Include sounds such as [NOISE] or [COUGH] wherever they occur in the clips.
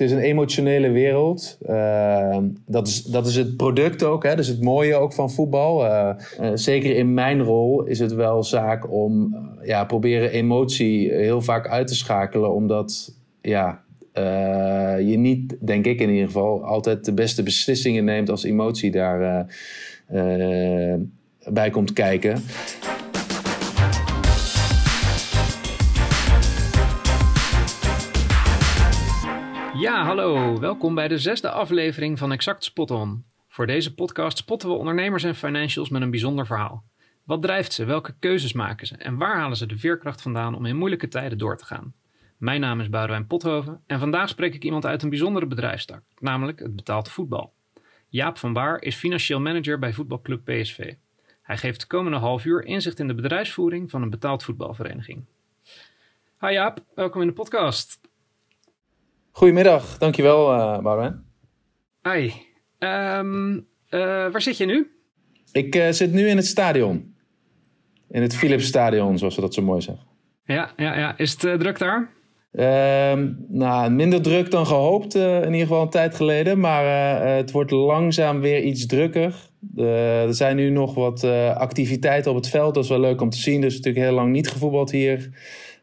het is een emotionele wereld. Uh, dat, is, dat is het product ook, hè? dus het mooie ook van voetbal. Uh, uh, zeker in mijn rol is het wel zaak om ja, proberen emotie heel vaak uit te schakelen. Omdat ja, je niet, denk ik in ieder geval, altijd de beste beslissingen neemt als emotie daar bij komt kijken. Ja, hallo. Welkom bij de zesde aflevering van Exact Spot On. Voor deze podcast spotten we ondernemers en financials met een bijzonder verhaal. Wat drijft ze? Welke keuzes maken ze? En waar halen ze de veerkracht vandaan om in moeilijke tijden door te gaan? Mijn naam is Boudewijn Pothoven en vandaag spreek ik iemand uit een bijzondere bedrijfstak, namelijk het betaald voetbal. Jaap van Baar is financieel manager bij voetbalclub PSV. Hij geeft de komende half uur inzicht in de bedrijfsvoering van een betaald voetbalvereniging. Hi Jaap, welkom in de podcast. Goedemiddag, dankjewel uh. Hi, um, uh, waar zit je nu? Ik uh, zit nu in het stadion. In het Philips Stadion, zoals we dat zo mooi zeggen. Ja, ja, ja. is het druk daar? Uh, nou, minder druk dan gehoopt, in ieder geval een tijd geleden. Maar het wordt langzaam weer iets drukker. er zijn nu nog wat activiteiten op het veld. Dat is wel leuk om te zien. Dus natuurlijk heel lang niet gevoetbald hier.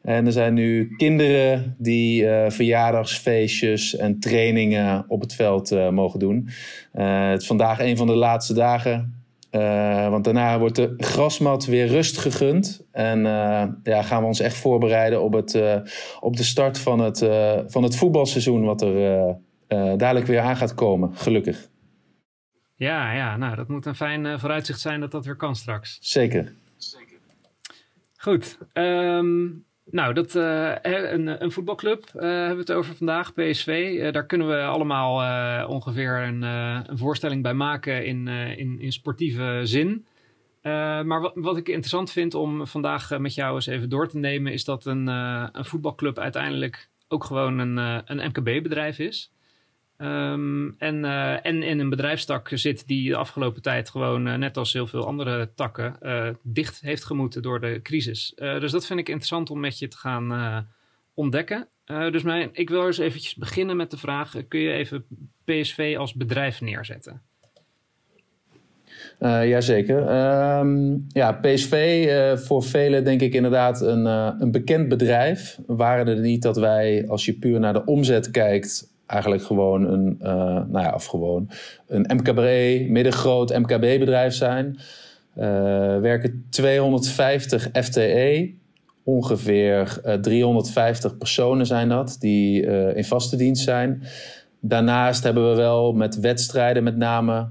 En er zijn nu kinderen die uh, verjaardagsfeestjes en trainingen op het veld uh, mogen doen. Uh, het is vandaag een van de laatste dagen. want daarna wordt de grasmat weer rust gegund. En ja, gaan we ons echt voorbereiden op, het, op de start van het, van het voetbalseizoen, wat er dadelijk weer aan gaat komen, gelukkig. Ja, ja, nou, dat moet een fijn vooruitzicht zijn dat dat weer kan straks. Zeker. Zeker. Goed. Um, nou, dat, uh, een, een, voetbalclub uh, hebben we het over vandaag, PSV. Uh, daar kunnen we allemaal ongeveer een, een, voorstelling bij maken in, in, in sportieve zin. maar wat, wat, ik interessant vind om vandaag met jou eens even door te nemen, is dat een, een voetbalclub uiteindelijk ook gewoon een, een MKB-bedrijf is. Um, en, uh, en in een bedrijfstak zit die de afgelopen tijd gewoon, uh, net als heel veel andere takken, uh, dicht heeft gemoeten door de crisis. dus dat vind ik interessant om met je te gaan ontdekken. dus mijn, ik wil eens eventjes beginnen met de vraag, kun je even PSV als bedrijf neerzetten? Jazeker. Um, ja, PSV voor velen denk ik inderdaad een, een bekend bedrijf. Waren er niet dat wij, als je puur naar de omzet kijkt, eigenlijk gewoon een, uh, nou ja, of gewoon een MKB, middengroot MKB-bedrijf zijn. Uh, werken 250 FTE, ongeveer uh, eh, 350 personen zijn dat, die in vaste dienst zijn. Daarnaast hebben we wel met wedstrijden met name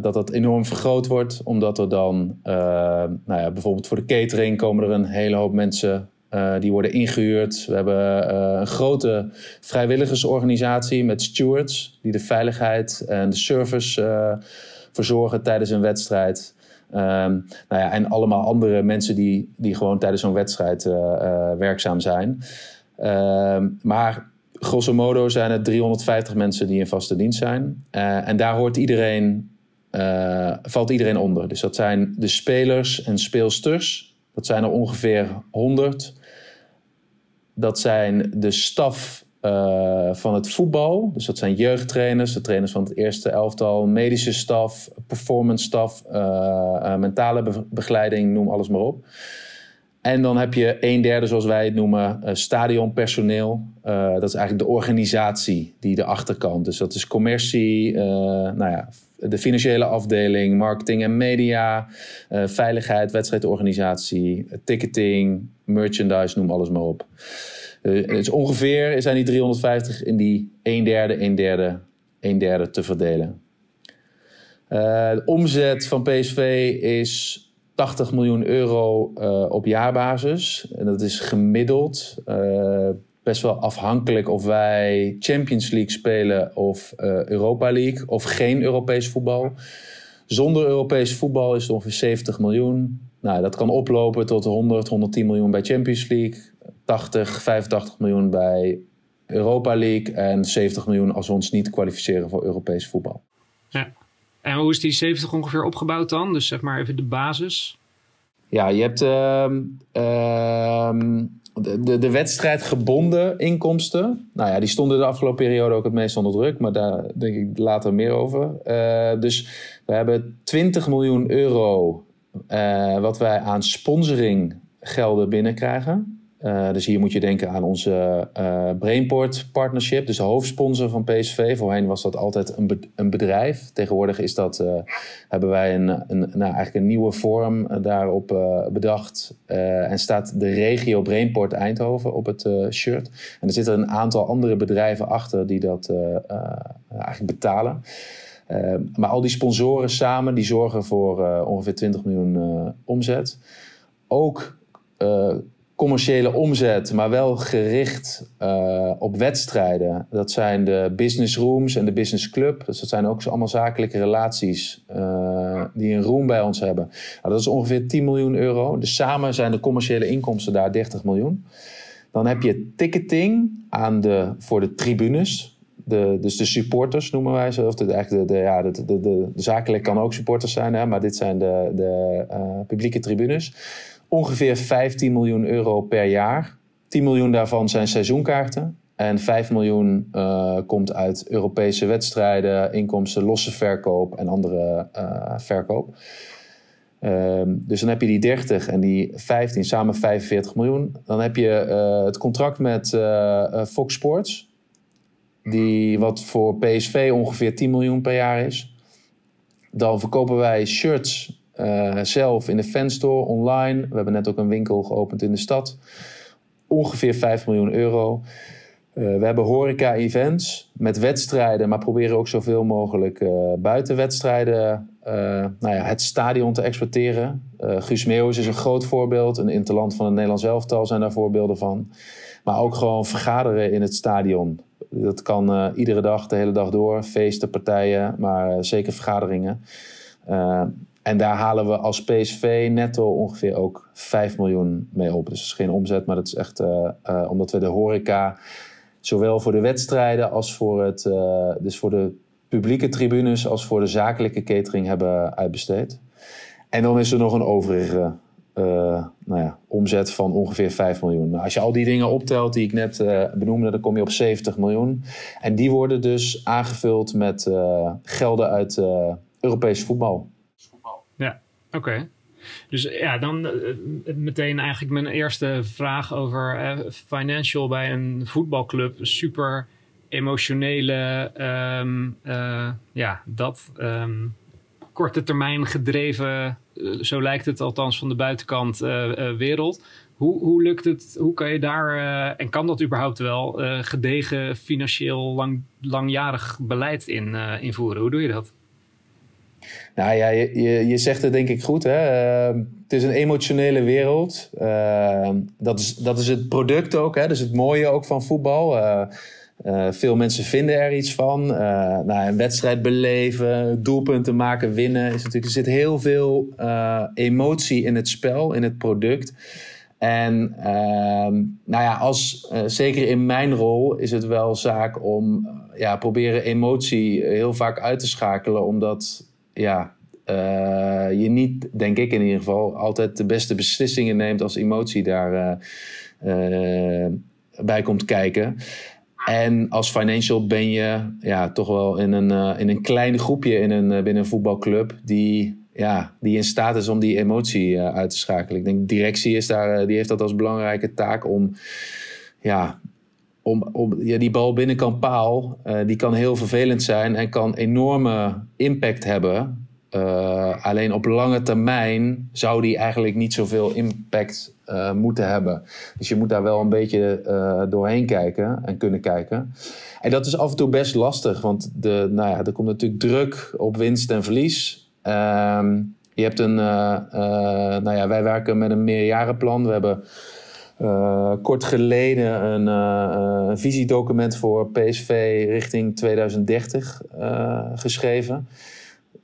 dat dat enorm vergroot wordt, omdat er dan, nou ja, bijvoorbeeld voor de catering komen er een hele hoop mensen uh, die worden ingehuurd. We hebben uh, een grote vrijwilligersorganisatie met stewards die de veiligheid en de service uh, verzorgen tijdens een wedstrijd. Um, nou ja, en allemaal andere mensen die, die gewoon tijdens zo'n wedstrijd werkzaam zijn. Ehm, maar grosso modo zijn het 350 mensen die in vaste dienst zijn. en daar hoort iedereen, valt iedereen onder. Dus dat zijn de spelers en speelsters. Dat zijn er ongeveer 100. Dat zijn de staf uh, van het voetbal. Dus dat zijn jeugdtrainers, de trainers van het eerste elftal, medische staf, performance staf, uh, uh, mentale begeleiding, noem alles maar op. En dan heb je een derde, zoals wij het noemen, stadionpersoneel. dat is eigenlijk de organisatie die de achterkant. Dus dat is commercie, nou ja, de financiële afdeling, marketing en media, veiligheid, wedstrijdorganisatie, ticketing, merchandise, noem alles maar op. Uh, dus ongeveer zijn die 350 in die 1 derde, 1 derde, 1 derde te verdelen. Uh, de omzet van PSV is 80 miljoen euro uh, op jaarbasis. En dat is gemiddeld. best wel afhankelijk of wij Champions League spelen of Europa League of geen Europees voetbal. Zonder Europees voetbal is het ongeveer 70 miljoen. Nou, dat kan oplopen tot 100, 110 miljoen bij Champions League. 80, 85 miljoen bij Europa League en 70 miljoen als we ons niet kwalificeren voor Europees voetbal. Ja. En hoe is die 70 ongeveer opgebouwd dan? Dus zeg maar even de basis. Ja, je hebt uh, uh, de, de, de wedstrijdgebonden inkomsten, nou ja, die stonden de afgelopen periode ook het meest onder druk, maar daar denk ik later meer over. Uh, dus we hebben 20 miljoen euro uh, wat wij aan sponsoring gelden binnenkrijgen. Uh, dus hier moet je denken aan onze uh, Brainport partnership, dus de hoofdsponsor van PSV. Voorheen was dat altijd een, een bedrijf. Tegenwoordig is dat, uh, hebben wij een, een, nou, eigenlijk een nieuwe vorm daarop bedacht. en staat de regio Brainport Eindhoven op het shirt. En er zitten een aantal andere bedrijven achter die dat eigenlijk betalen. maar al die sponsoren samen die zorgen voor ongeveer 20 miljoen omzet. Ook commerciële omzet, maar wel gericht uh, op wedstrijden. Dat zijn de business rooms en de business club. Dus dat zijn ook allemaal zakelijke relaties uh, die een room bij ons hebben. Nou, dat is ongeveer 10 miljoen euro. Dus samen zijn de commerciële inkomsten daar 30 miljoen. Dan heb je ticketing aan de, voor de tribunes. De, dus de supporters noemen wij ze. Of de, eigenlijk de, ja, de, de, zakelijk kan ook supporters zijn, hè, maar dit zijn de, de uh, publieke tribunes ongeveer 15 miljoen euro per jaar. 10 miljoen daarvan zijn seizoenkaarten. En 5 miljoen uh, komt uit Europese wedstrijden, inkomsten, losse verkoop en andere uh, verkoop. Uh, dus dan heb je die 30 en die 15, samen 45 miljoen. Dan heb je uh, het contract met Fox Sports, die wat voor PSV ongeveer 10 miljoen per jaar is. Dan verkopen wij shirts uh, zelf in de fanstore, online. We hebben net ook een winkel geopend in de stad. Ongeveer 5 miljoen euro. Uh, we hebben horeca-events met wedstrijden, maar proberen ook zoveel mogelijk uh, buiten wedstrijden nou ja, het stadion te exporteren. Guus Meeuwis is een groot voorbeeld. Een interland van het Nederlands elftal zijn daar voorbeelden van. Maar ook gewoon vergaderen in het stadion. Dat kan iedere dag, de hele dag door. Feesten, partijen, maar zeker vergaderingen. En daar halen we als PSV netto ongeveer ook 5 miljoen mee op. Dus dat is geen omzet, maar dat is echt uh, uh, omdat we de horeca zowel voor de wedstrijden als voor, het, uh, dus voor de publieke tribunes als voor de zakelijke catering hebben uitbesteed. En dan is er nog een overige nou ja, omzet van ongeveer 5 miljoen. Nou, als je al die dingen optelt die ik net benoemde, dan kom je op 70 miljoen. En die worden dus aangevuld met gelden uit Europees voetbal. Oké. Dus ja, dan uh, meteen eigenlijk mijn eerste vraag over financial bij een voetbalclub. Super emotionele, uh, ja, dat um, korte termijn gedreven, zo lijkt het althans van de buitenkant, wereld. Hoe, hoe lukt het, hoe kan je daar, en kan dat überhaupt wel, gedegen financieel lang, langjarig beleid in invoeren? Hoe doe je dat? Nou ja, je, je, je, zegt het denk ik goed. Hè? Uh, het is een emotionele wereld. Uh, dat, is, dat is het product ook. Hè? Dat is het mooie ook van voetbal. Uh, veel mensen vinden er iets van. nou, een wedstrijd beleven, doelpunten maken, winnen. Is natuurlijk, er zit heel veel emotie in het spel, in het product. En ehm, nou ja, als, zeker in mijn rol is het wel zaak om ja, proberen emotie heel vaak uit te schakelen. Omdat ja, uh, je niet, denk ik in ieder geval, altijd de beste beslissingen neemt als emotie uh, uh, bij komt kijken. En als financial ben je ja, toch wel in een, in een klein groepje in een, binnen een voetbalclub die, ja, die in staat is om die emotie uit te schakelen. Ik denk directie is daar, die heeft dat als belangrijke taak om ja, om, om, ja, die bal binnenkant paal, uh, die kan heel vervelend zijn en kan enorme impact hebben. Uh, alleen op lange termijn zou die eigenlijk niet zoveel impact uh, moeten hebben. Dus je moet daar wel een beetje doorheen kijken en kunnen kijken. En dat is af en toe best lastig, want de, nou ja, er komt natuurlijk druk op winst en verlies. Ehm, je hebt een, nou ja, wij werken met een meerjarenplan. We hebben uh, kort geleden een, uh, een, visiedocument voor PSV richting 2030 uh, geschreven.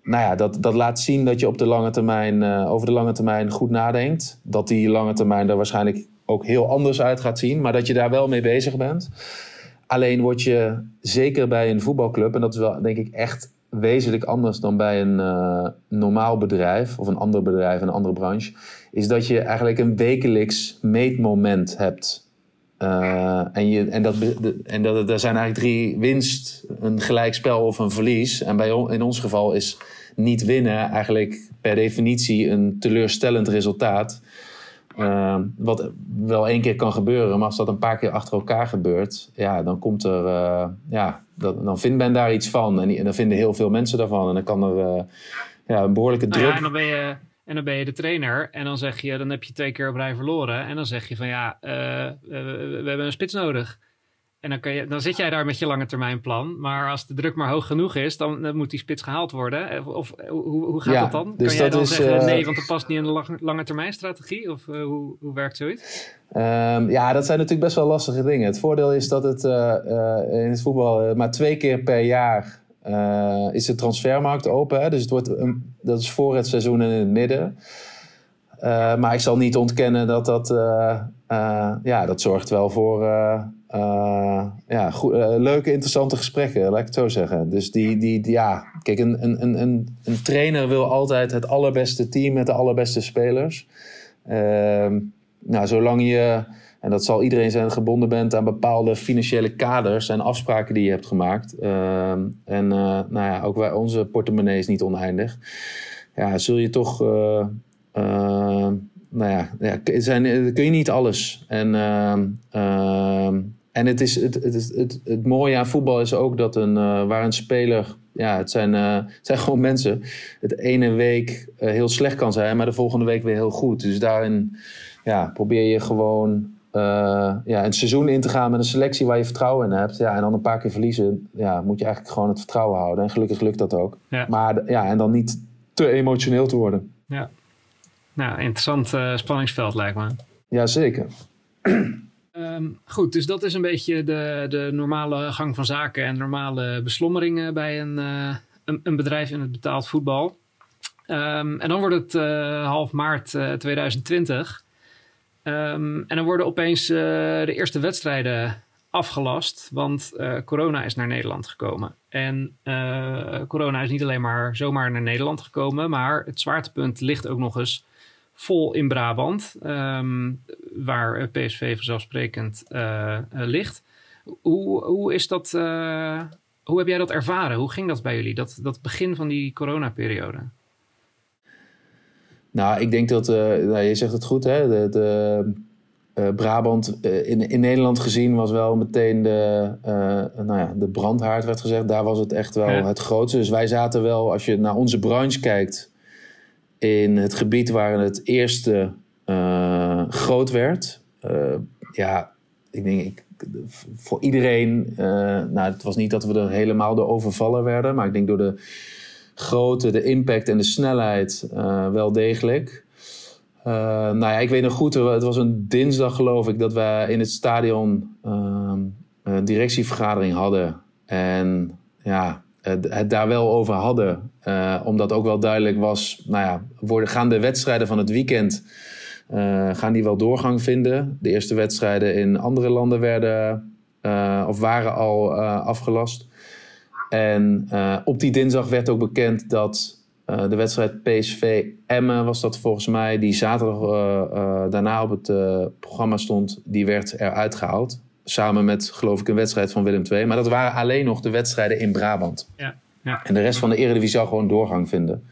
Nou ja, dat, dat laat zien dat je op de lange termijn, over de lange termijn goed nadenkt. Dat die lange termijn er waarschijnlijk ook heel anders uit gaat zien, maar dat je daar wel mee bezig bent. Alleen word je zeker bij een voetbalclub, en dat is wel denk ik echt wezenlijk anders dan bij een uh, normaal bedrijf of een ander bedrijf, een andere branche, is dat je eigenlijk een wekelijks meetmoment hebt. en je, en, dat, en dat, er zijn eigenlijk drie winst, een gelijkspel of een verlies. En bij, in ons geval is niet winnen eigenlijk per definitie een teleurstellend resultaat. Uh, wat wel één keer kan gebeuren, maar als dat een paar keer achter elkaar gebeurt, ja, dan komt er, ja, dan, dan vindt men daar iets van. En, en, dan vinden heel veel mensen daarvan. En dan kan er uh, ja, een behoorlijke druk. Nou ja, en, dan ben je, en dan ben je de trainer. En dan zeg je, dan heb je twee keer op rij verloren. En dan zeg je van ja, uh, we hebben een spits nodig. En dan, je, dan zit jij daar met je lange termijn plan. Maar als de druk maar hoog genoeg is, dan, moet die spits gehaald worden. Eh, of, hoe, hoe gaat dat dan? Dus kan jij dan is, zeggen, uh, nee, want dat past niet in de lange, lange termijn strategie? Of uh, hoe, hoe werkt zoiets? Um, ja, dat zijn natuurlijk best wel lastige dingen. Het voordeel is dat het in het voetbal maar twee keer per jaar is de transfermarkt open. Hè? Dus het wordt, dat is voor het seizoen en in het midden. maar ik zal niet ontkennen dat dat, ja, dat zorgt wel voor uh, ja, uh, leuke, interessante gesprekken, laat ik het zo zeggen. Dus die, die, ja, kijk, een, een, een, een trainer wil altijd het allerbeste team met de allerbeste spelers. Uh, nou, zolang je, en dat zal iedereen zijn, gebonden bent aan bepaalde financiële kaders en afspraken die je hebt gemaakt. Ehm, en eh, nou ja, ook wij, onze portemonnee is niet oneindig. Ja, zul je toch nou ja, ja zijn, kun je niet alles. En, uh, en het, is, het, het, het, het, mooie aan voetbal is ook dat een, uh, waar een speler, ja, het zijn, uh, het zijn [LAUGHS] gewoon mensen, het ene week uh, heel slecht kan zijn, maar de volgende week weer heel goed. Dus daarin ja, probeer je gewoon ja, een seizoen in te gaan met een selectie waar je vertrouwen in hebt. Ja, en dan een paar keer verliezen, ja, moet je eigenlijk gewoon het vertrouwen houden. En gelukkig lukt dat ook. Ja. Maar ja, en dan niet te emotioneel te worden. Ja. Nou, interessant spanningsveld lijkt me. Ja, zeker. [CLEARS THROAT] Um, goed, dus dat is een beetje de, de normale gang van zaken en normale beslommeringen bij een, uh, een, een, bedrijf in het betaald voetbal. Um, en dan wordt het uh, half maart 2020. Um, en dan worden opeens de eerste wedstrijden afgelast, want corona is naar Nederland gekomen. En corona is niet alleen maar zomaar naar Nederland gekomen, maar het zwaartepunt ligt ook nog eens vol in Brabant, ehm, waar PSV vanzelfsprekend uh, ligt. Hoe, hoe is dat, uh, hoe heb jij dat ervaren? Hoe ging dat bij jullie, dat, dat begin van die coronaperiode? Nou, ik denk dat, uh, nou, je zegt het goed, hè? De, de Brabant in, in Nederland gezien was wel meteen de, nou ja, de brandhaard, werd gezegd. Daar was het echt wel het grootste. Dus wij zaten wel, als je naar onze branche kijkt, in het gebied waar het eerste uh, groot werd. Uh, ja, ik denk ik, voor iedereen. Uh, nou, het was niet dat we er helemaal door overvallen werden, maar ik denk door de grootte, de impact en de snelheid wel degelijk. nou ja, ik weet nog goed, het was een dinsdag geloof ik dat we in het stadion ehm, een directievergadering hadden. En ja, het daar wel over hadden. Uh, omdat ook wel duidelijk was, nou ja, worden, gaan de wedstrijden van het weekend uh, gaan die wel doorgang vinden. De eerste wedstrijden in andere landen werden of waren al afgelast. En op die dinsdag werd ook bekend dat de wedstrijd PSV Emmen was dat volgens mij, die zaterdag daarna op het programma stond, die werd eruit gehaald. Samen met, geloof ik, een wedstrijd van Willem II. Maar dat waren alleen nog de wedstrijden in Brabant. Ja, ja. En de rest van de Eredivisie zou gewoon doorgang vinden.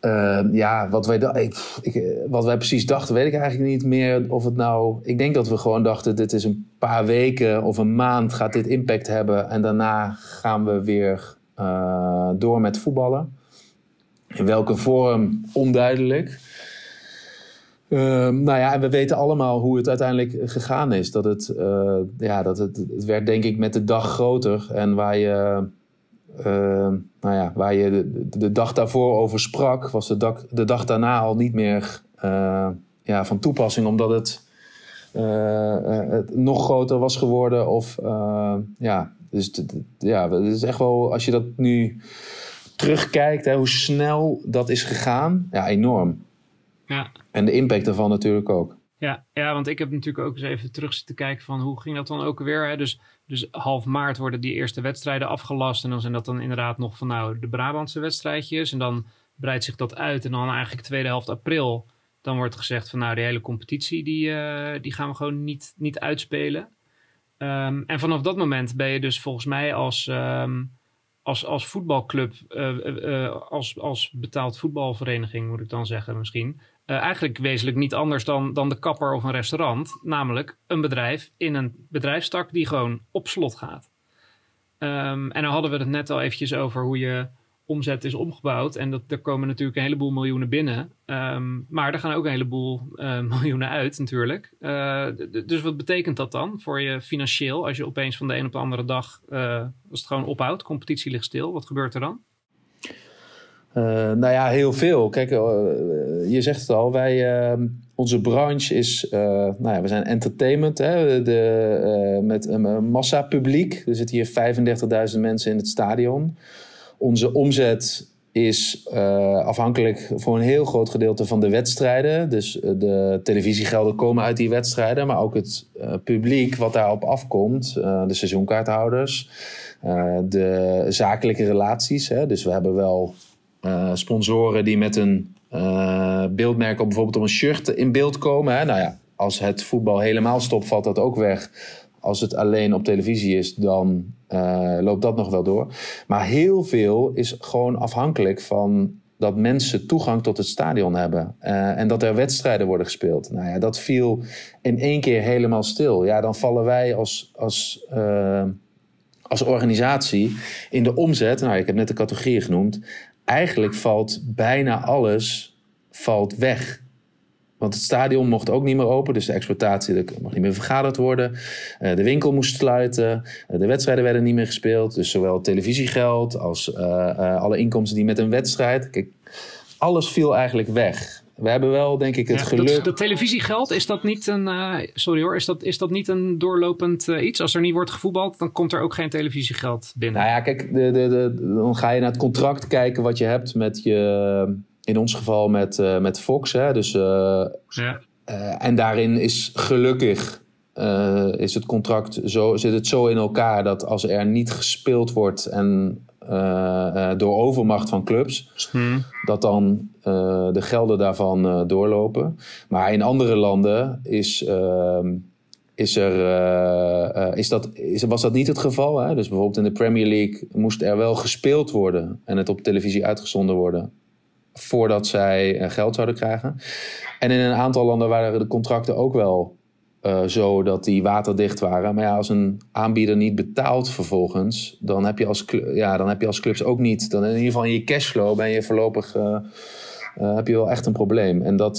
Uh, ja, wat wij, ik, ik, wat wij precies dachten, weet ik eigenlijk niet meer. Of het nou. Ik denk dat we gewoon dachten: dit is een paar weken of een maand gaat dit impact hebben. En daarna gaan we weer uh, door met voetballen. In welke vorm, onduidelijk. Ehm, nou ja, en we weten allemaal hoe het uiteindelijk gegaan is. Dat het, uh, ja, dat het, het werd denk ik met de dag groter. En waar je, uh, nou ja, waar je de, dag daarvoor over sprak, was de, dag, de dag daarna al niet meer uh, ja, van toepassing. Omdat het, het, nog groter was geworden. Of ja, dus ja, het is echt wel, als je dat nu terugkijkt, hè, hoe snel dat is gegaan, ja, enorm. Ja. En de impact daarvan natuurlijk ook. Ja, ja, want ik heb natuurlijk ook eens even terug zitten kijken van hoe ging dat dan ook weer. Hè? Dus, dus half maart worden die eerste wedstrijden afgelast. En dan zijn dat dan inderdaad nog van nou de Brabantse wedstrijdjes. En dan breidt zich dat uit. En dan eigenlijk tweede helft april Dan wordt gezegd van nou, die hele competitie die, die gaan we gewoon niet, niet uitspelen. Ehm, en vanaf dat moment ben je dus volgens mij als, ehm, als, als voetbalclub, als, als betaald voetbalvereniging moet ik dan zeggen misschien, eigenlijk wezenlijk niet anders dan, dan de kapper of een restaurant. Namelijk een bedrijf in een bedrijfstak die gewoon op slot gaat. Ehm, en dan hadden we het net al eventjes over hoe je omzet is omgebouwd. En dat, er komen natuurlijk een heleboel miljoenen binnen. Ehm, maar er gaan ook een heleboel uh, [LAUGHS] miljoenen uit natuurlijk. Uh, dus wat betekent dat dan voor je financieel? Als je opeens van de een op de andere dag, als het gewoon ophoudt, competitie ligt stil. Wat gebeurt er dan? Nou ja, heel veel. Kijk, je zegt het al, wij, ehm, onze branche is, nou ja, we zijn entertainment, hè, de, met een massa publiek. Er zitten hier 35.000 mensen in het stadion. Onze omzet is afhankelijk voor een heel groot gedeelte van de wedstrijden. Dus de televisiegelden komen uit die wedstrijden, maar ook het publiek wat daarop afkomt, de seizoenkaarthouders, de zakelijke relaties. Hè. Dus we hebben wel sponsoren die met een beeldmerk op bijvoorbeeld op een shirt in beeld komen. Hè. Nou ja, als het voetbal helemaal stopt, valt dat ook weg. Als het alleen op televisie is, dan uh, loopt dat nog wel door. Maar heel veel is gewoon afhankelijk van dat mensen toegang tot het stadion hebben. En dat er wedstrijden worden gespeeld. Nou ja, dat viel in één keer helemaal stil. Ja, dan vallen wij als, als, als organisatie in de omzet. Nou, ik heb net de categorieën genoemd. Eigenlijk valt bijna alles valt weg. Want het stadion mocht ook niet meer open, dus de exploitatie mocht niet meer vergaderd worden. Uh, de winkel moest sluiten, uh, de wedstrijden werden niet meer gespeeld. Dus zowel televisiegeld als uh, alle inkomsten die met een wedstrijd. Kijk, alles viel eigenlijk weg. We hebben wel, denk ik, het ja, geluk. Dat, dat, televisiegeld, is dat niet een. sorry hoor, is dat, is dat niet een doorlopend iets? Als er niet wordt gevoetbald, dan komt er ook geen televisiegeld binnen. Nou ja, kijk, de, de, de, dan ga je naar het contract kijken wat je hebt met je in ons geval met, uh, met Fox. Hè, dus, ja. en daarin is gelukkig is het contract zo, zit het zo in elkaar dat als er niet gespeeld wordt en door overmacht van clubs, hmm. dat dan de gelden daarvan doorlopen. Maar in andere landen is ehm, is er, uh, uh, is dat, is, was dat niet het geval. Hè? Dus bijvoorbeeld in de Premier League moest er wel gespeeld worden en het op televisie uitgezonden worden voordat zij eh, geld zouden krijgen. En in een aantal landen waren de contracten ook wel uh, zo dat die waterdicht waren. Maar ja, als een aanbieder niet betaalt vervolgens, dan heb je als, ja, dan heb je als clubs ook niet. Dan in ieder geval in je cashflow ben je voorlopig. Uh, uh, heb je wel echt een probleem. En dat,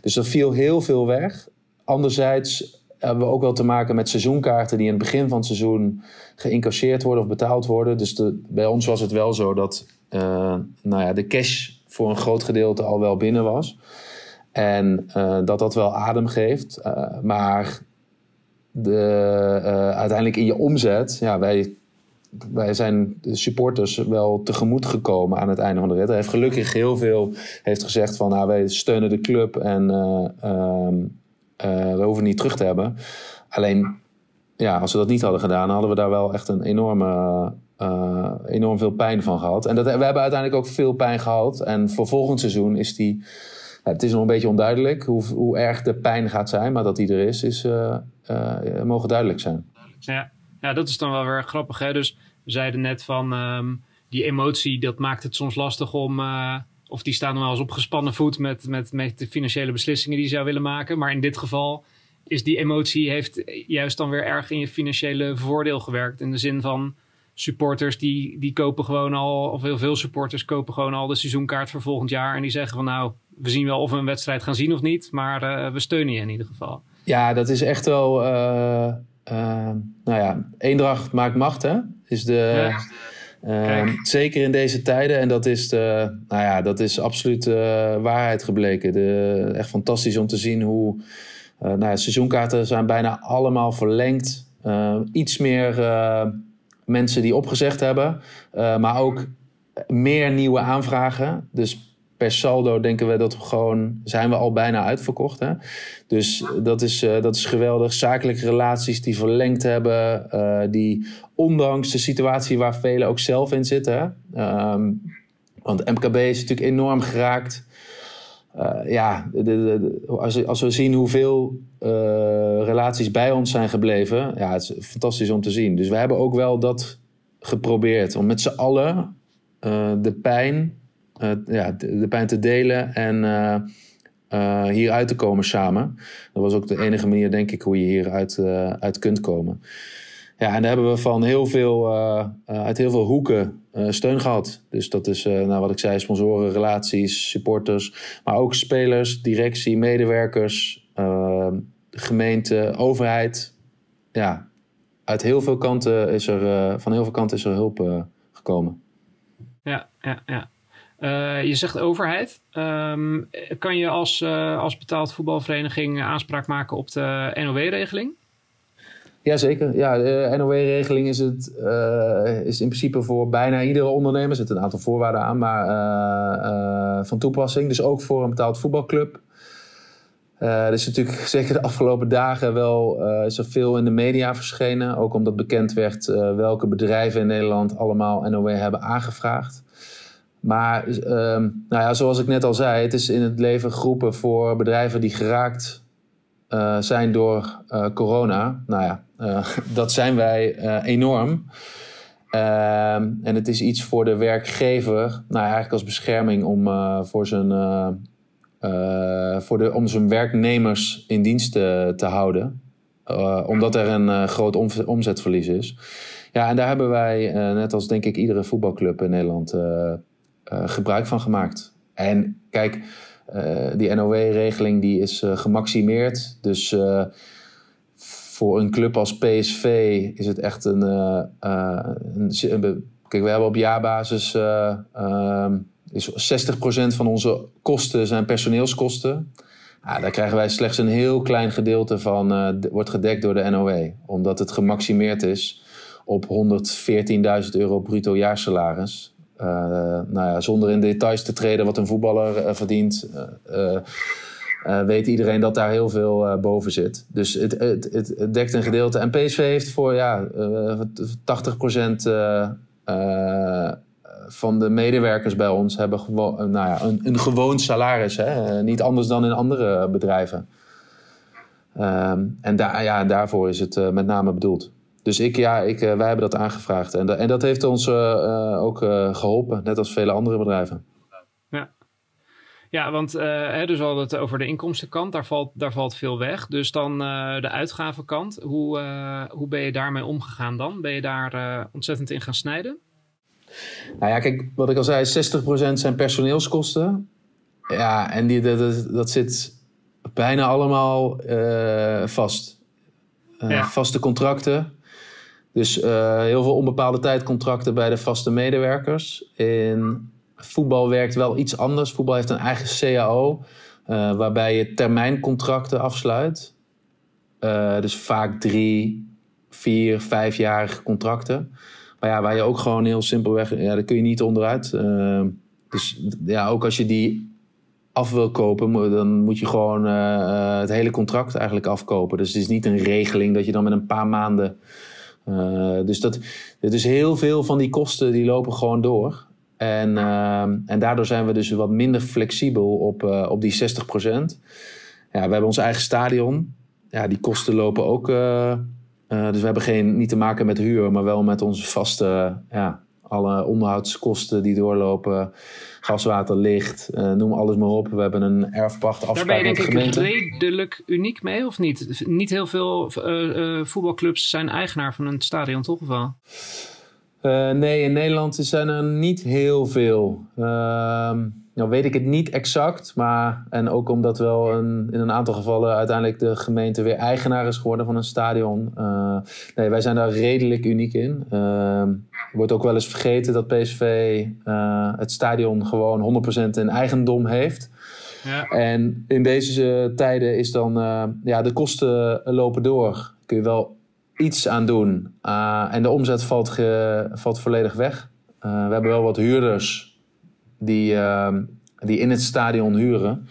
dus er viel heel veel weg. Anderzijds hebben we ook wel te maken met seizoenkaarten die in het begin van het seizoen geïncasseerd worden of betaald worden. Dus de, bij ons was het wel zo dat nou ja, de cash voor een groot gedeelte al wel binnen was. En uh, dat dat wel adem geeft. Uh, maar de, uiteindelijk in je omzet, ja, wij, wij zijn de supporters wel tegemoet gekomen aan het einde van de rit. Hij heeft gelukkig heel veel heeft gezegd van nou, wij steunen de club en ehm, we hoeven niet terug te hebben. Alleen ja, als we dat niet hadden gedaan, hadden we daar wel echt een enorme enorm veel pijn van gehad. En dat, we hebben uiteindelijk ook veel pijn gehad. En voor volgend seizoen is die. Het is nog een beetje onduidelijk hoe, hoe erg de pijn gaat zijn, maar dat die er is, is uh, uh, mogen duidelijk zijn. Ja. ja, dat is dan wel weer grappig. Hè? Dus we zeiden net van um, die emotie, dat maakt het soms lastig om. of die staan nog wel eens op gespannen voet met, met, met de financiële beslissingen die ze zou willen maken. Maar in dit geval is die emotie heeft juist dan weer erg in je financiële voordeel gewerkt. In de zin van supporters die, die kopen gewoon al, of heel veel supporters kopen gewoon al de seizoenkaart voor volgend jaar. En die zeggen van nou, we zien wel of we een wedstrijd gaan zien of niet, maar uh, we steunen je in ieder geval. Ja, dat is echt wel, uh, uh, nou ja, eendracht maakt macht hè, is de... Ja. zeker in deze tijden. En dat is, de, nou ja, dat is absoluut waarheid gebleken. De, echt fantastisch om te zien hoe. nou ja, seizoenkaarten zijn bijna allemaal verlengd. iets meer mensen die opgezegd hebben, maar ook meer nieuwe aanvragen. Dus per saldo denken we dat we gewoon zijn we al bijna uitverkocht. Hè? Dus dat is, uh, dat is geweldig. Zakelijke relaties die verlengd hebben, uh, die ondanks de situatie waar velen ook zelf in zitten. Hè? Um, want MKB is natuurlijk enorm geraakt. ja, de, als, als, we zien hoeveel relaties bij ons zijn gebleven, ja, het is fantastisch om te zien. Dus we hebben ook wel dat geprobeerd om met z'n allen de pijn, ja, de, pijn te delen en uh, hier uit te komen samen. Dat was ook de enige manier, denk ik, hoe je hieruit uit kunt komen. Ja, en daar hebben we van heel veel, uit heel veel hoeken steun gehad. Dus dat is, nou, wat ik zei, sponsoren, relaties, supporters. Maar ook spelers, directie, medewerkers, gemeente, overheid. Ja, uit heel veel kanten is er, van heel veel kanten is er hulp gekomen. Ja, ja, ja. Uh, je zegt overheid. Um, kan je als, uh, als betaald voetbalvereniging aanspraak maken op de NOW-regeling? Jazeker. Ja, de NOW-regeling is, het, uh, is in principe voor bijna iedere ondernemer. Er zitten een aantal voorwaarden aan, maar van toepassing. Dus ook voor een betaald voetbalclub. er is natuurlijk [LAUGHS] zeker de afgelopen dagen wel is er veel in de media verschenen. Ook omdat bekend werd welke bedrijven in Nederland allemaal NOW hebben aangevraagd. Maar ehm, nou ja, zoals ik net al zei, het is in het leven geroepen voor bedrijven die geraakt uh, zijn door uh, corona. Nou ja, uh, [LAUGHS] dat zijn wij enorm. Ehm, en het is iets voor de werkgever, nou eigenlijk als bescherming om, voor zijn, voor de, om zijn werknemers in dienst te, te houden. omdat er een groot omzetverlies is. Ja, en daar hebben wij, net als denk ik iedere voetbalclub in Nederland, gebruik van gemaakt. En kijk, uh, die NOW-regeling die is uh, gemaximeerd. Dus voor een club als PSV is het echt een. een kijk, we hebben op jaarbasis. Ehm, is 60% van onze kosten zijn personeelskosten. Ja, daar krijgen wij slechts een heel klein gedeelte van. wordt gedekt door de NOW. Omdat het gemaximeerd is op 114.000 euro bruto jaarsalaris. Uh, nou ja, zonder in details te treden wat een voetballer uh, verdient, uh, weet iedereen dat daar heel veel boven zit. Dus het, het, het, dekt een gedeelte. En PSV heeft voor ja, 80% van de medewerkers bij ons hebben nou ja, een, een gewoon salaris. Hè? niet anders dan in andere bedrijven. Um, en daar, ja, daarvoor is het met name bedoeld. Dus ik, ja, ik, eh, wij hebben dat aangevraagd. En, en dat heeft ons eh, eh, ook geholpen, net als vele andere bedrijven. Ja, ja want hè, dus we hadden het over de inkomstenkant, daar valt, daar valt veel weg. Dus dan de uitgavenkant, hoe, hoe ben je daarmee omgegaan dan? Ben je daar ontzettend in gaan snijden? Nou ja, kijk, wat ik al zei, 60% zijn personeelskosten. Ja, en die, dat, dat zit bijna allemaal vast. Vaste contracten. Dus uh, heel veel onbepaalde tijdcontracten bij de vaste medewerkers. In voetbal werkt wel iets anders. Voetbal heeft een eigen CAO, eh, waarbij je termijncontracten afsluit. Uh, dus vaak drie, vier, vijfjarige contracten. Maar ja, waar je ook gewoon heel simpelweg, ja, daar kun je niet onderuit. dus ja, ook als je die af wil kopen, dan moet je gewoon het hele contract eigenlijk afkopen. Dus het is niet een regeling dat je dan met een paar maanden uh, dus dat, dus heel veel van die kosten die lopen gewoon door. En, uh, en daardoor zijn we dus wat minder flexibel op, uh, op die 60%. Ja, we hebben ons eigen stadion. Ja, die kosten lopen ook. dus we hebben geen, niet te maken met huur, maar wel met onze vaste ja, alle onderhoudskosten die doorlopen, gaswater, licht, uh, noem alles maar op. We hebben een erfpacht afspraak Daar ben je denk ik redelijk uniek mee, of niet? Niet heel veel uh, voetbalclubs zijn eigenaar van een stadion, toch? Of wel? nee, in Nederland zijn er niet heel veel. Ehm, nou weet ik het niet exact, maar en ook omdat wel een, in een aantal gevallen uiteindelijk de gemeente weer eigenaar is geworden van een stadion. Nee, wij zijn daar redelijk uniek in. Wordt ook wel eens vergeten dat PSV uh, het stadion gewoon 100% in eigendom heeft. Ja. En in deze tijden is dan, ja, de kosten lopen door. Kun je wel iets aan doen. en de omzet valt, ge, valt volledig weg. we hebben wel wat huurders die, die in het stadion huren.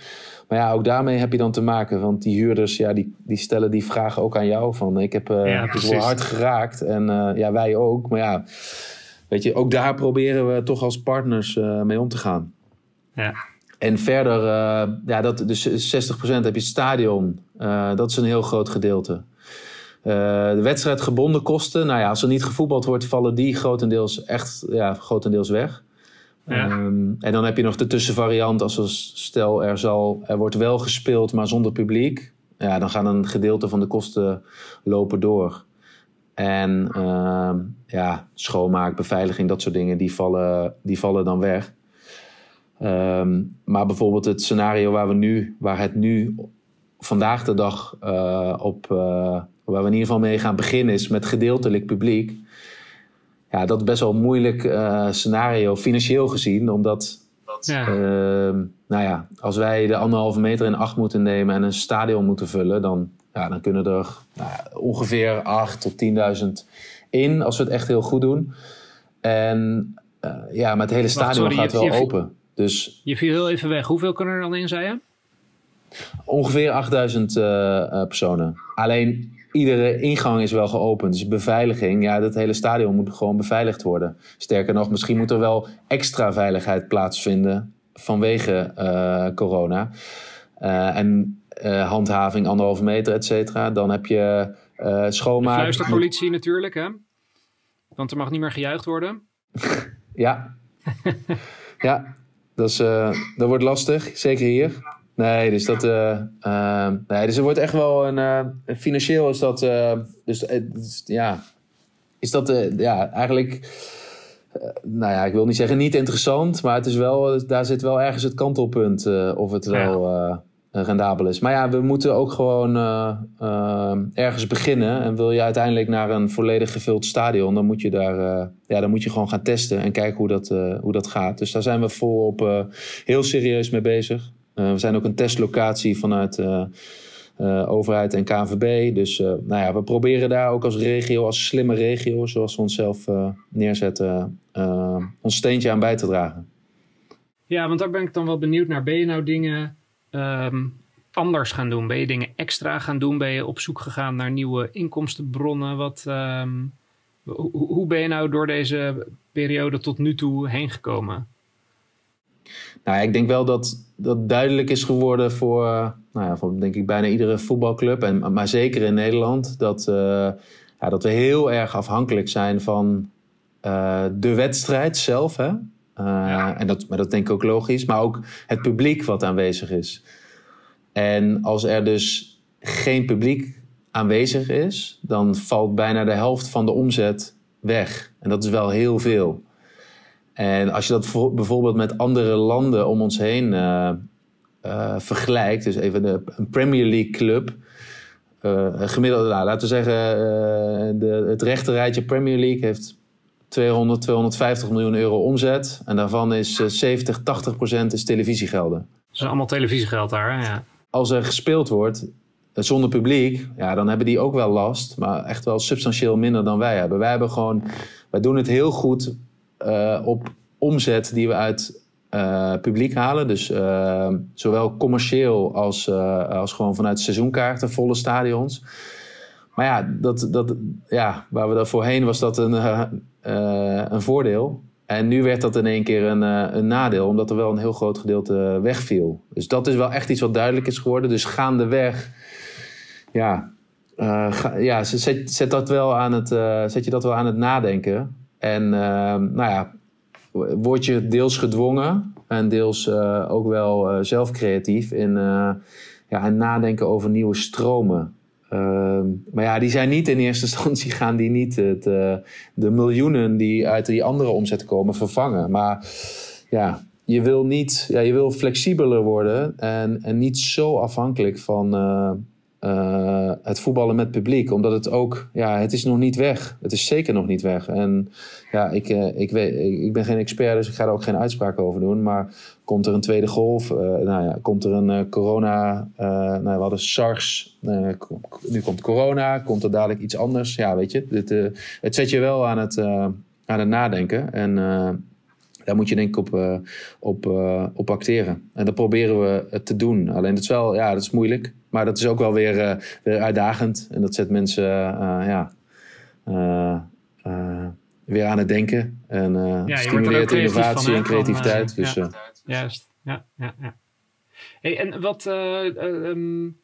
Maar ja, ook daarmee heb je dan te maken. Want die huurders, ja, die, die stellen die vragen ook aan jou. Van ik heb, uh, ja, wel hard geraakt. En uh, ja, wij ook. Maar ja, weet je, ook daar proberen we toch als partners uh, mee om te gaan. Ja. en verder, ja, dat, dus 60% heb je het stadion. dat is een heel groot gedeelte. de wedstrijdgebonden kosten, nou ja, als er niet gevoetbald wordt, vallen die grotendeels echt ja, grotendeels weg. Ehm, en dan heb je nog de tussenvariant als stel er, zal, er wordt wel gespeeld, maar zonder publiek. Ja, dan gaan een gedeelte van de kosten lopen door. En uh, ja, schoonmaak, beveiliging, dat soort dingen, die vallen, die vallen dan weg. Ehm, maar bijvoorbeeld het scenario waar, we nu, waar het nu vandaag de dag uh, op, uh, waar we in ieder geval mee gaan beginnen, is met gedeeltelijk publiek. Ja, dat is best wel een moeilijk uh, scenario, financieel gezien, omdat ja. nou ja, als wij de anderhalve meter in acht moeten nemen en een stadion moeten vullen, dan ja, dan kunnen er nou, ongeveer 8 tot 10.000 in als we het echt heel goed doen. En uh, ja, maar het hele stadion gaat wel open. Dus, je viel heel even weg. Hoeveel kunnen er dan in, zei je? Ongeveer 8000 uh, uh, personen. Alleen iedere ingang is wel geopend. Dus beveiliging, ja, dat hele stadion moet gewoon beveiligd worden. Sterker nog, misschien moet er wel extra veiligheid plaatsvinden vanwege uh, corona. Uh, en uh, handhaving anderhalve meter, et cetera. Dan heb je schoonmaak. De fluisterpolitie natuurlijk, hè? Want er mag niet meer gejuicht worden. [LAUGHS] ja. ja, dat, is, dat wordt lastig, zeker hier. Nee, dus dat. nee, dus er wordt echt wel een. financieel is dat. dus ja. Is dat ja, eigenlijk. nou ja, ik wil niet zeggen niet interessant, maar het is wel, daar zit wel ergens het kantelpunt of het wel rendabel is. Maar ja, we moeten ook gewoon ergens beginnen. En wil je uiteindelijk naar een volledig gevuld stadion, dan moet je daar ja, dan moet je gewoon gaan testen en kijken hoe dat, hoe dat gaat. Dus daar zijn we volop heel serieus mee bezig. We zijn ook een testlocatie vanuit overheid en KNVB. Dus nou ja, we proberen daar ook als regio, als slimme regio, zoals we onszelf neerzetten, ons steentje aan bij te dragen. Ja, want daar ben ik dan wel benieuwd naar. Ben je nou dingen um, anders gaan doen? Ben je dingen extra gaan doen? Ben je op zoek gegaan naar nieuwe inkomstenbronnen? Wat, um, hoe ben je nou door deze periode tot nu toe heen gekomen? Nou, ik denk wel dat dat duidelijk is geworden voor, nou ja, voor denk ik bijna iedere voetbalclub, en, maar zeker in Nederland, dat, uh, ja, dat we heel erg afhankelijk zijn van uh, de wedstrijd zelf. Hè? Uh, en dat, maar dat denk ik ook logisch. Maar ook het publiek wat aanwezig is. En als er dus geen publiek aanwezig is, dan valt bijna de helft van de omzet weg. En dat is wel heel veel. En als je dat bijvoorbeeld met andere landen om ons heen uh, uh, vergelijkt, dus even de, een Premier League club, uh, gemiddeld, nou, laten we zeggen, de, het rechterrijtje Premier League heeft 200, 250 miljoen euro omzet. En daarvan is 70, 80 procent is televisiegelden. Dat is allemaal televisiegeld daar, ja. Als er gespeeld wordt eh, zonder publiek, ja, dan hebben die ook wel last. Maar echt wel substantieel minder dan wij hebben. Wij hebben gewoon, wij doen het heel goed uh, op omzet die we uit uh, publiek halen. Dus uh, zowel commercieel als, als gewoon vanuit seizoenkaarten, volle stadions. Maar ja, dat, dat, ja, waar we daar voorheen was dat een, een voordeel. En nu werd dat in één keer een, een nadeel, omdat er wel een heel groot gedeelte wegviel. Dus dat is wel echt iets wat duidelijk is geworden. Dus gaandeweg, ja, ga, ja zet, zet, dat wel aan het, zet je dat wel aan het nadenken. En nou ja, word je deels gedwongen en deels ook wel zelf creatief in ja, en nadenken over nieuwe stromen. Uh, maar ja, die zijn niet in eerste [LAUGHS] instantie gaan die niet het, de miljoenen die uit die andere omzet komen vervangen. Maar ja, je wil niet, ja, je wil flexibeler worden en, en niet zo afhankelijk van, uh, het voetballen met publiek. Omdat het ook, ja, het is nog niet weg. Het is zeker nog niet weg. En ja, ik, uh, ik, weet, ik ben geen expert, dus ik ga er ook geen uitspraak over doen. Maar komt er een tweede golf? Uh, nou ja, komt er een corona? nou, we hadden SARS. nu komt corona. Komt er dadelijk iets anders? Ja, weet je, het, het zet je wel aan het, aan het nadenken. En daar moet je denk ik op, op, op acteren. En dat proberen we te doen. Alleen dat is wel, ja, dat is moeilijk. Maar dat is ook wel weer, uh, weer uitdagend. En dat zet mensen uh, ja, uh, weer aan het denken. En ja, stimuleert innovatie en creativiteit. dus, Juist. ja, ja. ja. Hey, en wat, um,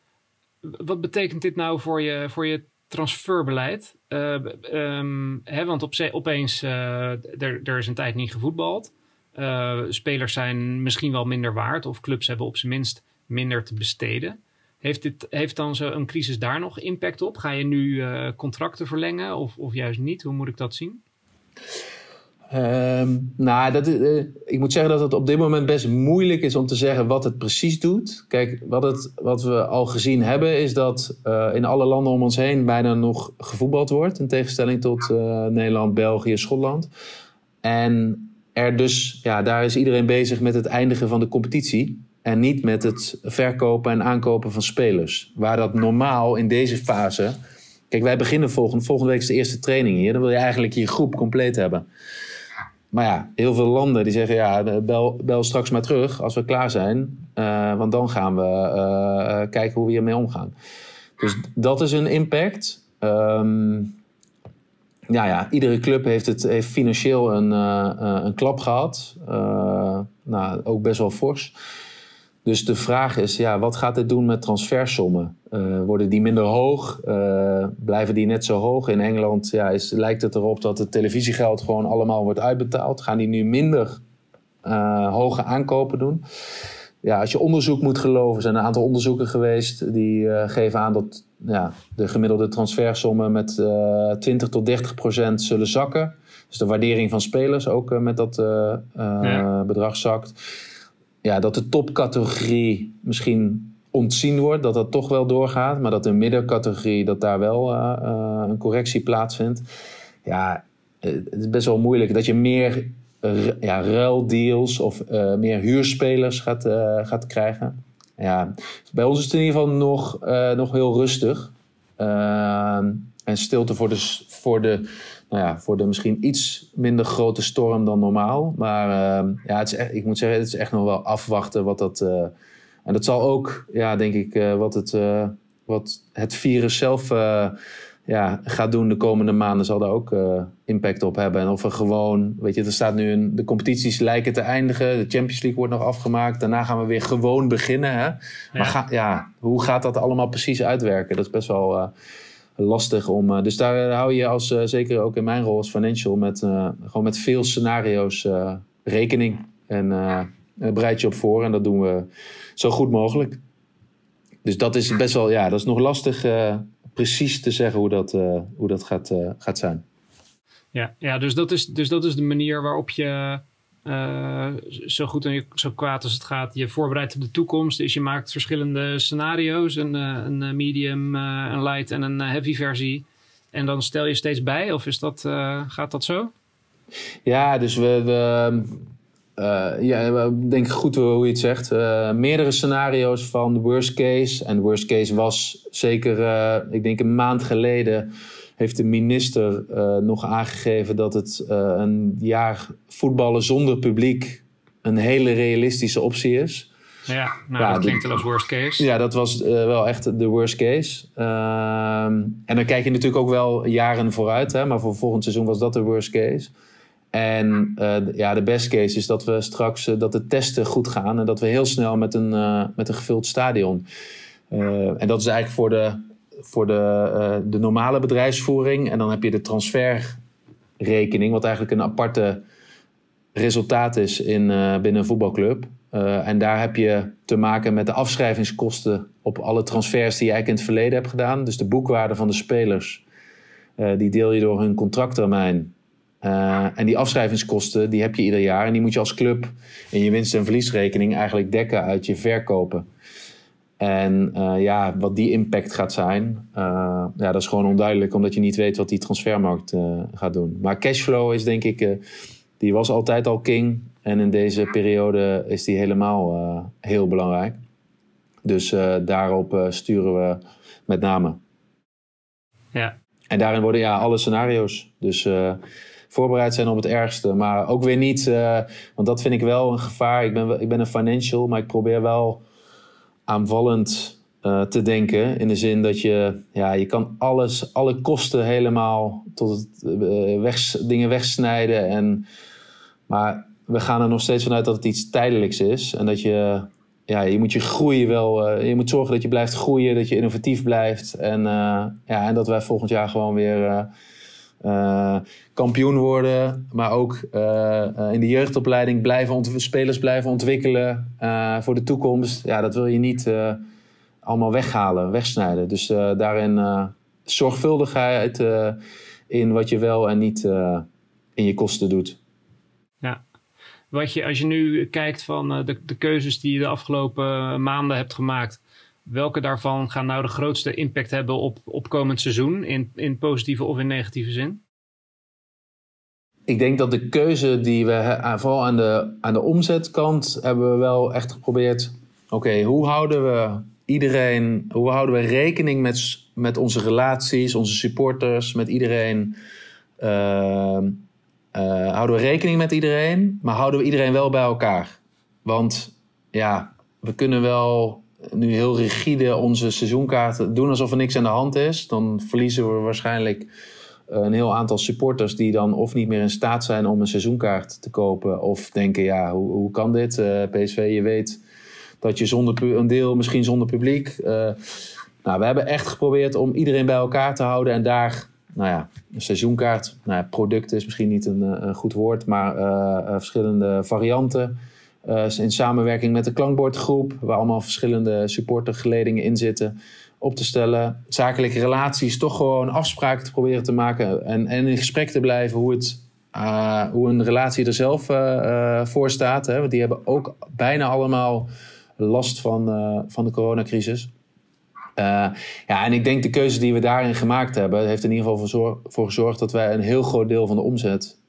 wat betekent dit nou voor je, voor je transferbeleid? Uh, um, hè, want op, opeens, uh, er, is een tijd niet gevoetbald. Uh, spelers zijn misschien wel minder waard of clubs hebben op zijn minst minder te besteden. Heeft, dit, heeft dan zo'n crisis daar nog impact op? Ga je nu contracten verlengen of, of juist niet? Hoe moet ik dat zien? Um, nou, dat, uh, ik moet zeggen dat het op dit moment best moeilijk is om te zeggen wat het precies doet. Kijk, wat, het, wat we al gezien hebben is dat uh, in alle landen om ons heen bijna nog gevoetbald wordt. In tegenstelling tot uh, Nederland, België, Schotland. En er dus, ja, daar is iedereen bezig met het eindigen van de competitie. En niet met het verkopen en aankopen van spelers. Waar dat normaal in deze fase. Kijk, wij beginnen volgende, volgende week is de eerste training hier. Dan wil je eigenlijk je groep compleet hebben. Maar ja, heel veel landen die zeggen: ja, bel, bel straks maar terug als we klaar zijn. Uh, want dan gaan we uh, kijken hoe we hiermee omgaan. Dus dat is een impact. Um, ja, ja, iedere club heeft, het, heeft financieel een, een klap gehad. nou, ook best wel fors. Dus de vraag is, ja, wat gaat dit doen met transfersommen? Uh, worden die minder hoog? Uh, blijven die net zo hoog? In Engeland ja, is, lijkt het erop dat het televisiegeld gewoon allemaal wordt uitbetaald. Gaan die nu minder uh, hoge aankopen doen? Ja, als je onderzoek moet geloven, zijn er een aantal onderzoeken geweest die geven aan dat ja, de gemiddelde transfersommen met 20 tot 30 procent zullen zakken. Dus de waardering van spelers ook met dat ja. bedrag zakt ja, dat de topcategorie misschien ontzien wordt, dat dat toch wel doorgaat, maar dat de middencategorie, dat daar wel uh, uh, een correctie plaatsvindt. Ja, het is best wel moeilijk dat je meer ja, ruildeals of meer huurspelers gaat, gaat krijgen. Ja, bij ons is het in ieder geval nog, nog heel rustig. en stilte voor de, voor de nou ja, voor de misschien iets minder grote storm dan normaal. Maar uh, ja, het is echt, ik moet zeggen, het is echt nog wel afwachten wat dat. Uh, en dat zal ook, ja, denk ik, uh, wat, het, wat het virus zelf ja, gaat doen de komende maanden, zal daar ook impact op hebben. En of er gewoon, weet je, er staat nu een, de competities lijken te eindigen. De Champions League wordt nog afgemaakt. Daarna gaan we weer gewoon beginnen. Hè? Maar Ga, ja, hoe gaat dat allemaal precies uitwerken? Dat is best wel lastig om. Eh, dus daar hou je als, eh, zeker ook in mijn rol als financial, met, eh, gewoon met veel scenario's rekening. En bereid je op voor en dat doen we zo goed mogelijk. Dus dat is best wel, ja, dat is nog lastig precies te zeggen hoe dat, hoe dat gaat, gaat zijn. Ja, ja dus, dat is, dus dat is de manier waarop je uh, zo goed en zo kwaad als het gaat, je voorbereidt op de toekomst. Dus je maakt verschillende scenario's: een, eh, een medium, uh, een light en een heavy versie. En dan stel je steeds bij, of is dat, gaat dat zo? Ja, dus we, we ja, denk goed hoe je het zegt. meerdere scenario's van de worst case. En de worst case was zeker, ik denk een maand geleden heeft de minister uh, nog aangegeven dat het uh, een jaar voetballen zonder publiek een hele realistische optie is. Ja, nou, ja, dat klinkt wel als worst case. Ja, dat was uh, wel echt de worst case. Ehm, en dan kijk je natuurlijk ook wel jaren vooruit, hè, maar voor volgend seizoen was dat de worst case. En ja, de best case is dat we straks dat de testen goed gaan en dat we heel snel met een, met een gevuld stadion. en dat is eigenlijk voor de voor de, uh, de normale bedrijfsvoering. En dan heb je de transferrekening, wat eigenlijk een aparte resultaat is in, uh, binnen een voetbalclub. Uh, en daar heb je te maken met de afschrijvingskosten op alle transfers die je eigenlijk in het verleden hebt gedaan. Dus de boekwaarde van de spelers, die deel je door hun contracttermijn. en die afschrijvingskosten die heb je ieder jaar. En die moet je als club in je winst- en verliesrekening eigenlijk dekken uit je verkopen. En uh, ja, wat die impact gaat zijn, uh, ja, dat is gewoon onduidelijk, omdat je niet weet wat die transfermarkt uh, gaat doen. Maar cashflow is denk ik, die was altijd al king. En in deze periode is die helemaal heel belangrijk. Dus daarop sturen we met name. Ja. En daarin worden ja, alle scenario's. Dus voorbereid zijn op het ergste. Maar ook weer niet, want dat vind ik wel een gevaar. Ik ben, ik ben een financial, maar ik probeer wel aanvallend uh, te denken. In de zin dat je, ja, je kan alles, alle kosten helemaal tot het uh, weg, dingen wegsnijden. En, maar we gaan er nog steeds vanuit dat het iets tijdelijks is. En dat je, ja, je moet je groeien wel. Uh, je moet zorgen dat je blijft groeien, dat je innovatief blijft. En, ja, en dat wij volgend jaar gewoon weer uh, kampioen worden. Maar ook in de jeugdopleiding blijven spelers blijven ontwikkelen voor de toekomst. Ja, dat wil je niet allemaal weghalen, wegsnijden. Dus daarin zorgvuldigheid in wat je wel en niet in je kosten doet. Ja, wat je, als je nu kijkt van eh, de, de keuzes die je de afgelopen maanden hebt gemaakt, welke daarvan gaan nou de grootste impact hebben op, op komend seizoen, in, in positieve of in negatieve zin? Ik denk dat de keuze die we, vooral aan de, aan de omzetkant, hebben we wel echt geprobeerd. Oké, hoe houden we iedereen, hoe houden we rekening met, met onze relaties, onze supporters, met iedereen? Uh, uh, houden we rekening met iedereen, maar houden we iedereen wel bij elkaar. Want ja, we kunnen wel nu heel rigide onze seizoenkaarten doen alsof er niks aan de hand is. Dan verliezen we waarschijnlijk een heel aantal supporters die dan of niet meer in staat zijn om een seizoenkaart te kopen. Of denken, ja, hoe, hoe kan dit? Eh, PSV, je weet dat je zonder een deel, misschien zonder publiek. Uh, nou, we hebben echt geprobeerd om iedereen bij elkaar te houden en daar nou ja, een seizoenkaart. Nou ja, product is misschien niet een, eh, een goed woord, maar verschillende varianten. Uh, in samenwerking met de klankbordgroep, waar allemaal verschillende supportergeledingen in zitten, op te stellen. Zakelijke relaties, toch gewoon afspraken te proberen te maken en, en in gesprek te blijven hoe, het, hoe een relatie er zelf voor staat. Hè? Want die hebben ook bijna allemaal last van, van de coronacrisis. Ja, en ik denk de keuze die we daarin gemaakt hebben, heeft in ieder geval voor, voor gezorgd dat wij een heel groot deel van de omzet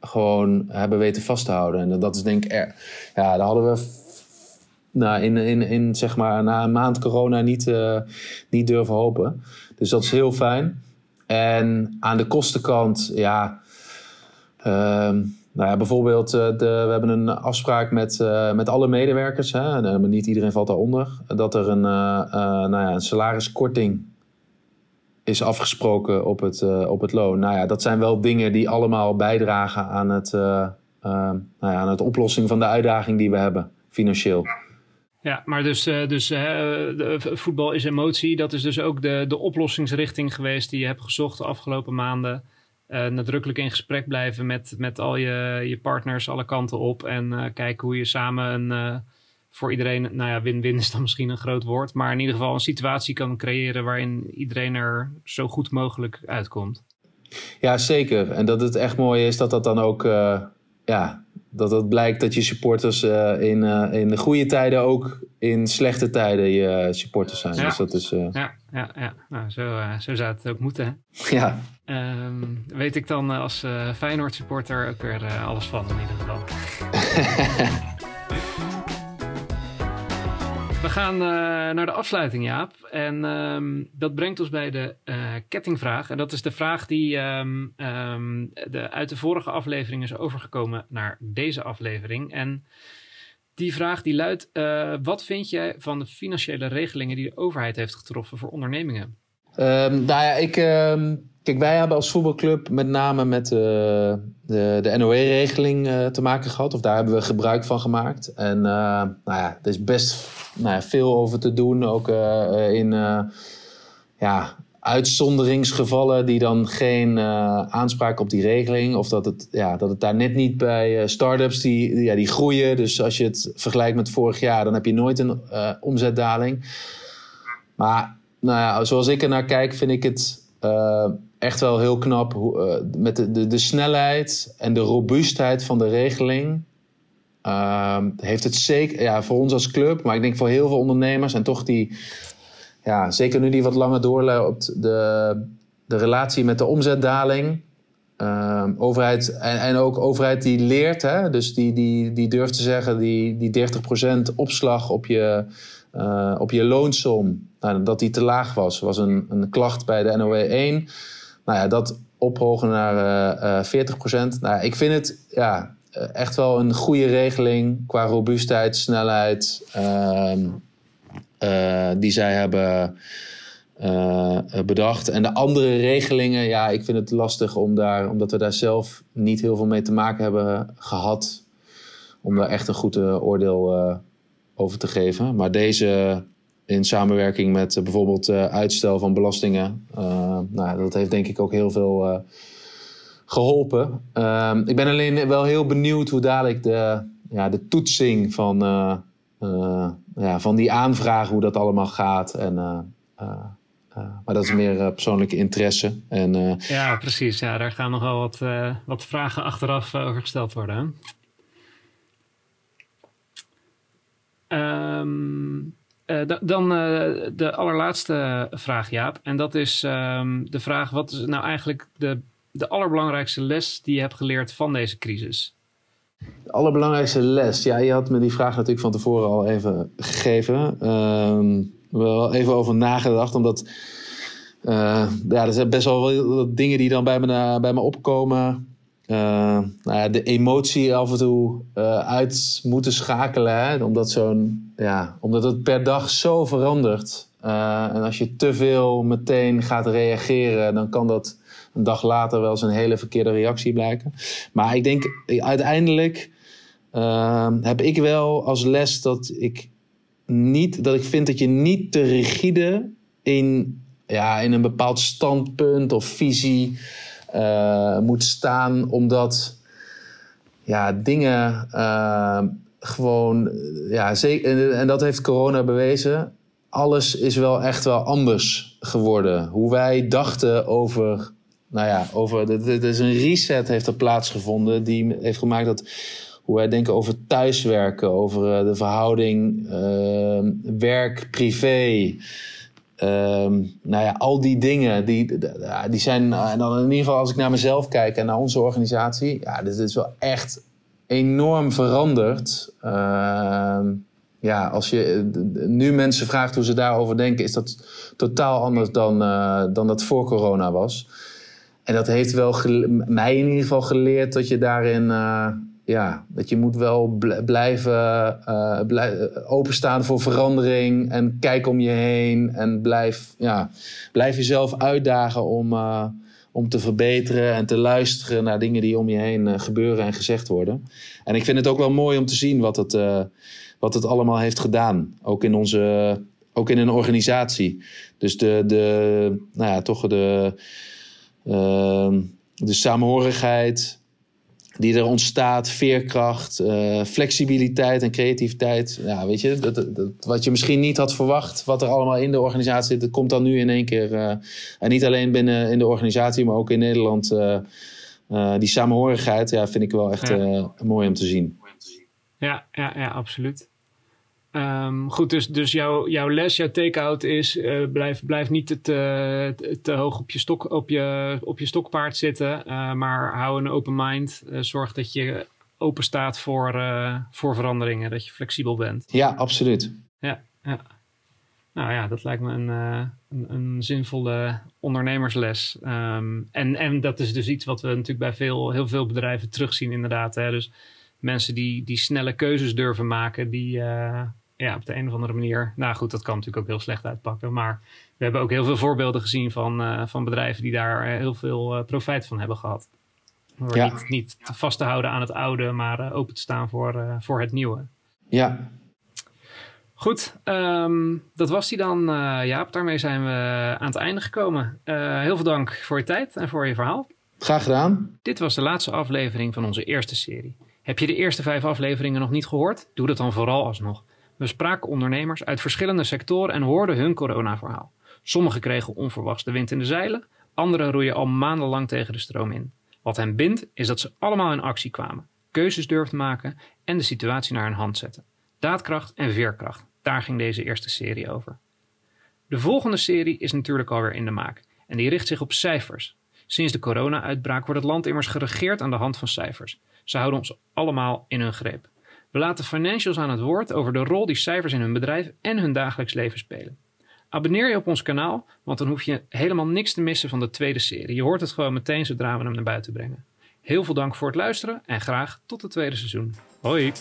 gewoon hebben weten vast te houden. En dat is denk ik, er, ja, daar hadden we nou, in, in, in, zeg maar, na een maand corona niet, uh, niet durven hopen. Dus dat is heel fijn. En aan de kostenkant, ja. Uh, nou ja, bijvoorbeeld, uh, de, we hebben een afspraak met, uh, met alle medewerkers, hè, en, niet iedereen valt daaronder, dat er een, nou ja, een salariskorting is afgesproken op het, op het loon. Nou ja, dat zijn wel dingen die allemaal bijdragen aan het, nou ja, aan het oplossing van de uitdaging die we hebben, financieel. Ja, maar dus, dus voetbal is emotie. Dat is dus ook de, de oplossingsrichting geweest die je hebt gezocht de afgelopen maanden uh, nadrukkelijk in gesprek blijven met, met al je, je partners alle kanten op. En uh, kijken hoe je samen een, uh, voor iedereen, nou ja, win-win is dan misschien een groot woord. Maar in ieder geval een situatie kan creëren waarin iedereen er zo goed mogelijk uitkomt. Ja, zeker. En dat het echt mooi is dat dat dan ook, ja, dat het blijkt dat je supporters in, in de goede tijden ook in slechte tijden je supporters zijn. Ja. Dus dat is, ja, ja, ja. Nou, zo, zo zou het ook moeten. [LAUGHS] Ja. Um, weet ik dan als Feyenoord supporter ook weer alles van in ieder geval. [LAUGHS] Gaan uh, naar de afsluiting, Jaap. En um, dat brengt ons bij de kettingvraag. En dat is de vraag die um, de, uit de vorige aflevering is overgekomen naar deze aflevering. En die vraag die luidt: wat vind jij van de financiële regelingen die de overheid heeft getroffen voor ondernemingen? nou ja, ik Kijk, wij hebben als voetbalclub met name met uh, de, de NOE-regeling uh, te maken gehad. Of daar hebben we gebruik van gemaakt. En uh, nou ja, er is best nou ja, veel over te doen. Ook in ja, uitzonderingsgevallen die dan geen aanspraak op die regeling. Of dat het, ja, dat het daar net niet bij start-ups die, ja, die groeien. Dus als je het vergelijkt met vorig jaar, dan heb je nooit een omzetdaling. Maar nou ja, zoals ik er naar kijk, vind ik het echt wel heel knap uh, met de, de, de, snelheid en de robuustheid van de regeling. Uh, heeft het zeker, ja, voor ons als club, maar ik denk voor heel veel ondernemers en toch die, ja, zeker nu die wat langer doorloopt, de, de relatie met de omzetdaling. Uh, overheid, en, en ook overheid die leert, hè? dus die, die, die durft te zeggen, die, die 30% opslag op je, uh, op je loonsom, nou, dat die te laag was, was een, een klacht bij de NOW 1 nou ja, dat ophogen naar uh, 40% Nou, ik vind het ja, eh, echt wel een goede regeling qua robuustheid, snelheid. Ehm, eh, die zij hebben bedacht. En de andere regelingen, ja, ik vind het lastig om daar, omdat we daar zelf niet heel veel mee te maken hebben gehad. om daar echt een goed oordeel over te geven. Maar deze in samenwerking met bijvoorbeeld uitstel van belastingen, nou, dat heeft denk ik ook heel veel geholpen. Ehm, ik ben alleen wel heel benieuwd hoe dadelijk de, ja, de toetsing van, ja, van die aanvragen, hoe dat allemaal gaat. En maar dat is meer uh, persoonlijke interesse. En, uh, ja, precies. Ja, daar gaan nogal wat, wat vragen achteraf over gesteld worden. Um, dan de allerlaatste vraag, Jaap. En dat is um, de vraag: wat is nou eigenlijk de, de allerbelangrijkste les die je hebt geleerd van deze crisis? De allerbelangrijkste les. Ja, je had me die vraag natuurlijk van tevoren al even gegeven. Um, wel even over nagedacht, omdat uh, ja, er zijn best wel wat dingen die dan bij me, bij me opkomen. Uh, nou ja, de emotie af en toe uh, uit moeten schakelen. Hè? Omdat, zo'n, ja, omdat het per dag zo verandert. en als je te veel meteen gaat reageren, dan kan dat een dag later wel eens een hele verkeerde reactie blijken. Maar ik denk uiteindelijk heb ik wel als les dat ik niet, dat ik vind dat je niet te rigide in, ja, in een bepaald standpunt of visie uh, moet staan, omdat ja, dingen uh, gewoon, ja, en dat heeft corona bewezen, alles is wel echt wel anders geworden. Hoe wij dachten over, nou ja, over, er is een reset heeft er plaatsgevonden die heeft gemaakt dat hoe wij denken over thuiswerken, over uh, de verhouding werk-privé. Ehm, nou ja, al die dingen, die, die zijn, eh, en dan in ieder geval als ik naar mezelf kijk en naar onze organisatie, ja, dit is wel echt enorm veranderd. Ehm, ja, als je nu mensen vraagt hoe ze daarover denken, is dat totaal anders dan, uh, dan dat voor corona was. En dat heeft wel mij in ieder geval geleerd dat je daarin ja, dat je moet wel blijven blij openstaan voor verandering en kijk om je heen en blijf, ja, blijf jezelf uitdagen om, uh, om te verbeteren en te luisteren naar dingen die om je heen gebeuren en gezegd worden. En ik vind het ook wel mooi om te zien wat het, wat het allemaal heeft gedaan, ook in onze, ook in een organisatie. Dus de, de nou ja, toch de, de samenhorigheid die er ontstaat, veerkracht, uh, flexibiliteit en creativiteit. Ja, weet je, dat, dat, wat je misschien niet had verwacht, wat er allemaal in de organisatie zit, dat komt dan nu in één keer. Uh, en niet alleen binnen in de organisatie, maar ook in Nederland. Uh, die samenhorigheid, ja, vind ik wel echt mooi om te zien. Ja, ja, ja, absoluut. Um, goed, dus, dus jouw, jouw les, jouw take-out is: uh, blijf, blijf niet te, te, te, hoog op je, stok, op je, op je stokpaard zitten, uh, maar hou een open mind. Uh, zorg dat je open staat voor, voor veranderingen, dat je flexibel bent. Ja, absoluut. Ja, ja. Nou ja, dat lijkt me een, een, een, zinvolle ondernemersles. Um, en, en dat is dus iets wat we natuurlijk bij veel, heel veel bedrijven terugzien, inderdaad. Hè? Dus mensen die, die snelle keuzes durven maken, die ja, op de een of andere manier. Nou goed, dat kan natuurlijk ook heel slecht uitpakken. Maar we hebben ook heel veel voorbeelden gezien van, uh, van bedrijven die daar uh, heel veel uh, profijt van hebben gehad. Door ja. niet, niet vast te houden aan het oude, maar open te staan voor, voor het nieuwe. Ja. Goed, um, dat was die dan, Jaap. Daarmee zijn we aan het einde gekomen. heel veel dank voor je tijd en voor je verhaal. Graag gedaan. Dit was de laatste aflevering van onze eerste serie. Heb je de eerste vijf afleveringen nog niet gehoord? Doe dat dan vooral alsnog. We spraken ondernemers uit verschillende sectoren en hoorden hun coronaverhaal. Sommigen kregen onverwachts de wind in de zeilen, anderen roeien al maandenlang tegen de stroom in. Wat hen bindt is dat ze allemaal in actie kwamen, keuzes durfden maken en de situatie naar hun hand zetten. Daadkracht en veerkracht, daar ging deze eerste serie over. De volgende serie is natuurlijk alweer in de maak en die richt zich op cijfers. Sinds de corona-uitbraak wordt het land immers geregeerd aan de hand van cijfers. Ze houden ons allemaal in hun greep. We laten financials aan het woord over de rol die cijfers in hun bedrijf en hun dagelijks leven spelen. Abonneer je op ons kanaal, want dan hoef je helemaal niks te missen van de tweede serie. Je hoort het gewoon meteen zodra we hem naar buiten brengen. Heel veel dank voor het luisteren en graag tot het tweede seizoen. Hoi!